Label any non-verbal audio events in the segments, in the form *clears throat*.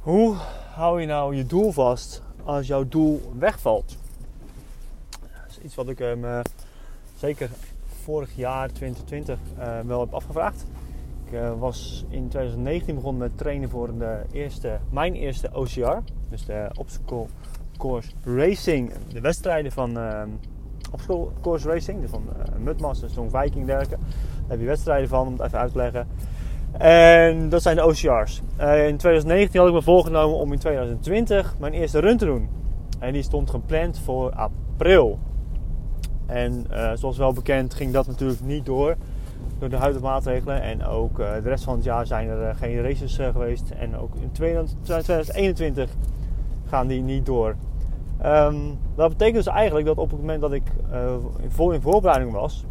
Hoe hou je nou je doel vast als jouw doel wegvalt? Dat is iets wat ik me uh, zeker vorig jaar 2020 uh, wel heb afgevraagd. Ik uh, was in 2019 begonnen met trainen voor de eerste, mijn eerste OCR. Dus de Obstacle Course Racing. De wedstrijden van uh, Obstacle Course Racing. Dus van uh, zo'n Viking. Daar heb je wedstrijden van, om het even uit te leggen. En dat zijn de OCR's. Uh, in 2019 had ik me voorgenomen om in 2020 mijn eerste run te doen. En die stond gepland voor april. En uh, zoals wel bekend ging dat natuurlijk niet door. Door de huidige maatregelen. En ook uh, de rest van het jaar zijn er geen races geweest. En ook in 2021 gaan die niet door. Um, dat betekent dus eigenlijk dat op het moment dat ik vol in voorbereiding was,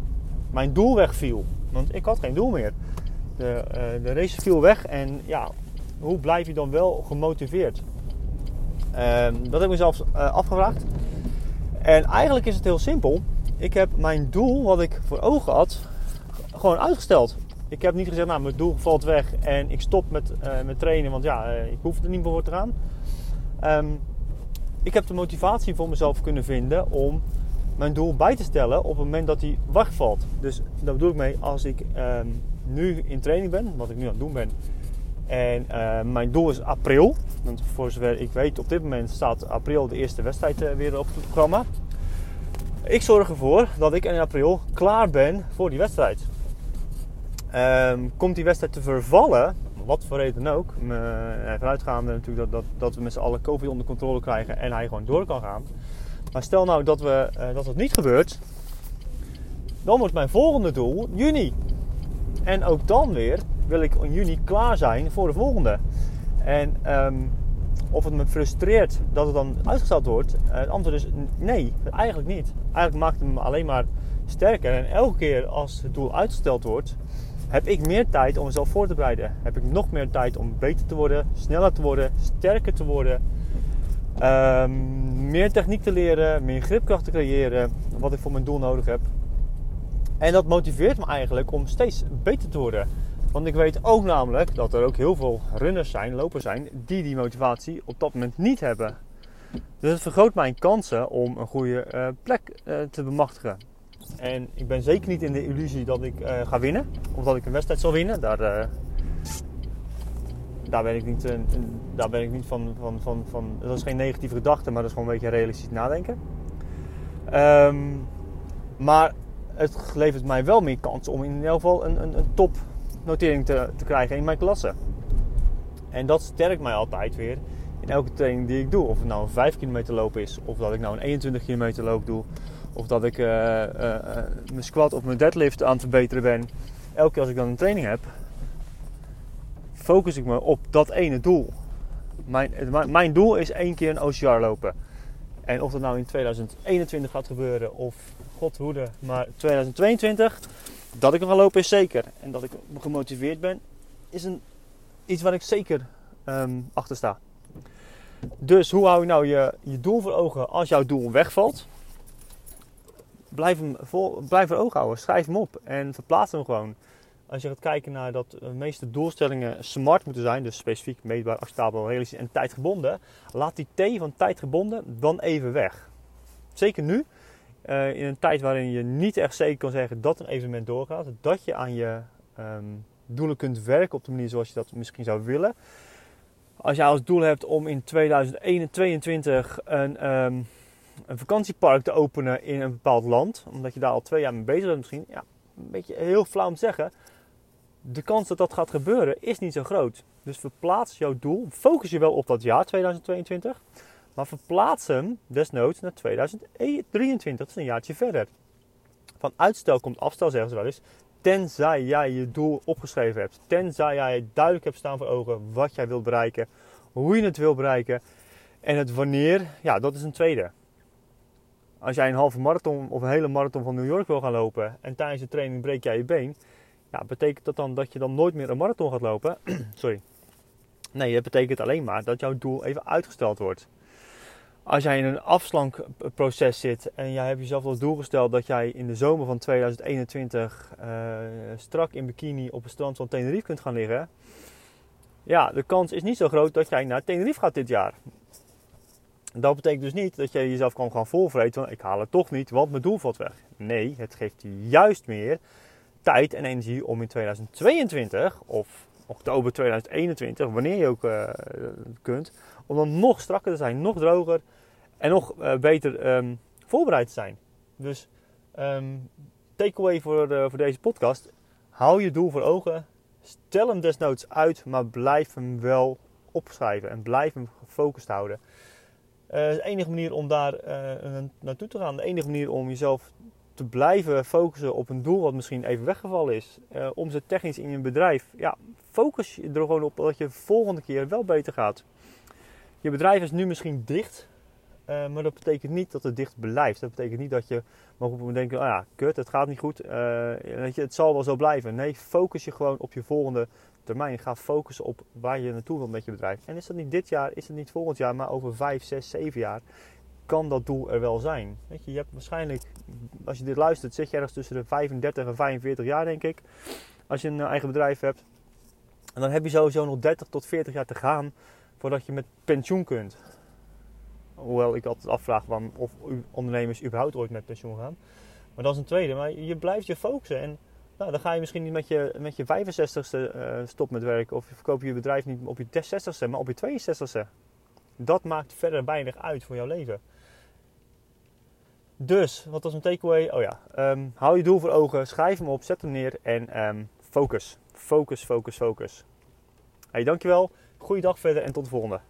mijn doel wegviel. Want ik had geen doel meer. De, uh, de race viel weg en ja, hoe blijf je dan wel gemotiveerd? Uh, dat heb ik mezelf uh, afgevraagd. En eigenlijk is het heel simpel. Ik heb mijn doel, wat ik voor ogen had, gewoon uitgesteld. Ik heb niet gezegd, nou, mijn doel valt weg en ik stop met, uh, met trainen, want ja, ik hoef er niet meer voor te gaan. Um, ik heb de motivatie voor mezelf kunnen vinden om mijn doel bij te stellen op het moment dat hij wegvalt. Dus daar bedoel ik mee, als ik um, nu in training ben, wat ik nu aan het doen ben. En uh, mijn doel is april. Want voor zover ik weet, op dit moment staat april de eerste wedstrijd uh, weer op het programma. Ik zorg ervoor dat ik in april klaar ben voor die wedstrijd. Um, komt die wedstrijd te vervallen, wat voor reden ook, uh, vanuitgaande natuurlijk dat, dat, dat we met z'n allen COVID onder controle krijgen en hij gewoon door kan gaan. Maar stel nou dat, we, dat dat niet gebeurt, dan wordt mijn volgende doel juni. En ook dan weer wil ik in juni klaar zijn voor de volgende. En um, of het me frustreert dat het dan uitgesteld wordt, het antwoord is nee, eigenlijk niet. Eigenlijk maakt het me alleen maar sterker. En elke keer als het doel uitgesteld wordt, heb ik meer tijd om mezelf voor te bereiden. Heb ik nog meer tijd om beter te worden, sneller te worden, sterker te worden. Um, meer techniek te leren, meer gripkracht te creëren, wat ik voor mijn doel nodig heb. En dat motiveert me eigenlijk om steeds beter te worden. Want ik weet ook namelijk dat er ook heel veel runners zijn, lopers zijn, die die motivatie op dat moment niet hebben. Dus het vergroot mijn kansen om een goede uh, plek uh, te bemachtigen. En ik ben zeker niet in de illusie dat ik uh, ga winnen, of dat ik een wedstrijd zal winnen. Daar, daar ben ik niet, daar ben ik niet van, van, van, van. Dat is geen negatieve gedachte, maar dat is gewoon een beetje realistisch nadenken. Um, maar het levert mij wel meer kans om in ieder geval een, een, een topnotering te, te krijgen in mijn klasse. En dat sterkt mij altijd weer in elke training die ik doe. Of het nou een 5 kilometer loop is, of dat ik nou een 21 kilometer loop doe, of dat ik uh, uh, uh, mijn squat of mijn deadlift aan het verbeteren ben. Elke keer als ik dan een training heb, focus ik me op dat ene doel. Mijn, mijn doel is één keer een OCR lopen. En of dat nou in 2021 gaat gebeuren of god maar 2022, dat ik nog ga lopen is zeker. En dat ik gemotiveerd ben, is een, iets waar ik zeker um, achter sta. Dus hoe hou je nou je, je doel voor ogen als jouw doel wegvalt? Blijf hem blijf voor ogen houden, schrijf hem op en verplaats hem gewoon. Als je gaat kijken naar dat de meeste doelstellingen smart moeten zijn, dus specifiek, meetbaar, acceptabel, realistisch en tijdgebonden, laat die T van tijdgebonden dan even weg. Zeker nu, uh, in een tijd waarin je niet echt zeker kan zeggen dat een evenement doorgaat, dat je aan je um, doelen kunt werken op de manier zoals je dat misschien zou willen. Als je als doel hebt om in 2022 een, um, een vakantiepark te openen in een bepaald land, omdat je daar al twee jaar mee bezig bent misschien, ja, een beetje heel flauw om te zeggen, de kans dat dat gaat gebeuren is niet zo groot. Dus verplaats jouw doel, focus je wel op dat jaar 2022, maar verplaats hem desnoods naar 2023, dat is een jaartje verder. Van uitstel komt afstel, zeggen ze wel eens. Tenzij jij je doel opgeschreven hebt. Tenzij jij duidelijk hebt staan voor ogen wat jij wilt bereiken. Hoe je het wil bereiken. En het wanneer, ja, dat is een tweede. Als jij een halve marathon of een hele marathon van New York wil gaan lopen. En tijdens de training breek jij je been. Ja, betekent dat dan dat je dan nooit meer een marathon gaat lopen? *clears throat* Sorry. Nee, dat betekent alleen maar dat jouw doel even uitgesteld wordt als jij in een afslankproces zit en jij hebt jezelf als doel gesteld dat jij in de zomer van 2021 uh, strak in bikini op het strand van Tenerife kunt gaan liggen. ja, de kans is niet zo groot dat jij naar Tenerife gaat dit jaar. Dat betekent dus niet dat je jezelf kan gaan volvreten, ik haal het toch niet, want mijn doel valt weg. Nee, het geeft je juist meer tijd en energie om in 2022 of oktober 2021, wanneer je ook uh, kunt, om dan nog strakker te zijn, nog droger en nog uh, beter um, voorbereid te zijn. Dus um, takeaway voor, uh, voor deze podcast: hou je doel voor ogen, stel hem desnoods uit, maar blijf hem wel opschrijven en blijf hem gefocust houden. Uh, de enige manier om daar naartoe te gaan, de enige manier om jezelf te blijven focussen op een doel wat misschien even weggevallen is. Uh, omzet technisch in je bedrijf. Ja, focus je er gewoon op dat je de volgende keer wel beter gaat. Je bedrijf is nu misschien dicht. Uh, maar dat betekent niet dat het dicht blijft. Dat betekent niet dat je mag denken, oh ja, kut, het gaat niet goed. Uh, weet je, het zal wel zo blijven. Nee, focus je gewoon op je volgende termijn. Ga focussen op waar je naartoe wilt met je bedrijf. En is dat niet dit jaar, is het niet volgend jaar, maar over 5, 6, 7 jaar kan dat doel er wel zijn. Weet je, je hebt waarschijnlijk, als je dit luistert, zit je ergens tussen de 35 en 45 jaar, denk ik. Als je een eigen bedrijf hebt. En dan heb je sowieso nog 30 tot 40 jaar te gaan voordat je met pensioen kunt. Hoewel ik altijd afvraag of ondernemers überhaupt ooit met pensioen gaan. Maar dat is een tweede. Maar je blijft je focussen. En nou, dan ga je misschien niet met je, met je 65ste uh, stop met werken. Of je verkoopt je bedrijf niet op je 60ste, maar op je 62ste. Dat maakt verder weinig uit voor jouw leven. Dus, wat was een takeaway? Oh ja, um, hou je doel voor ogen, schrijf hem op, zet hem neer en um, focus. Focus, focus, focus. Hey, dankjewel. Goeiedag verder en tot de volgende.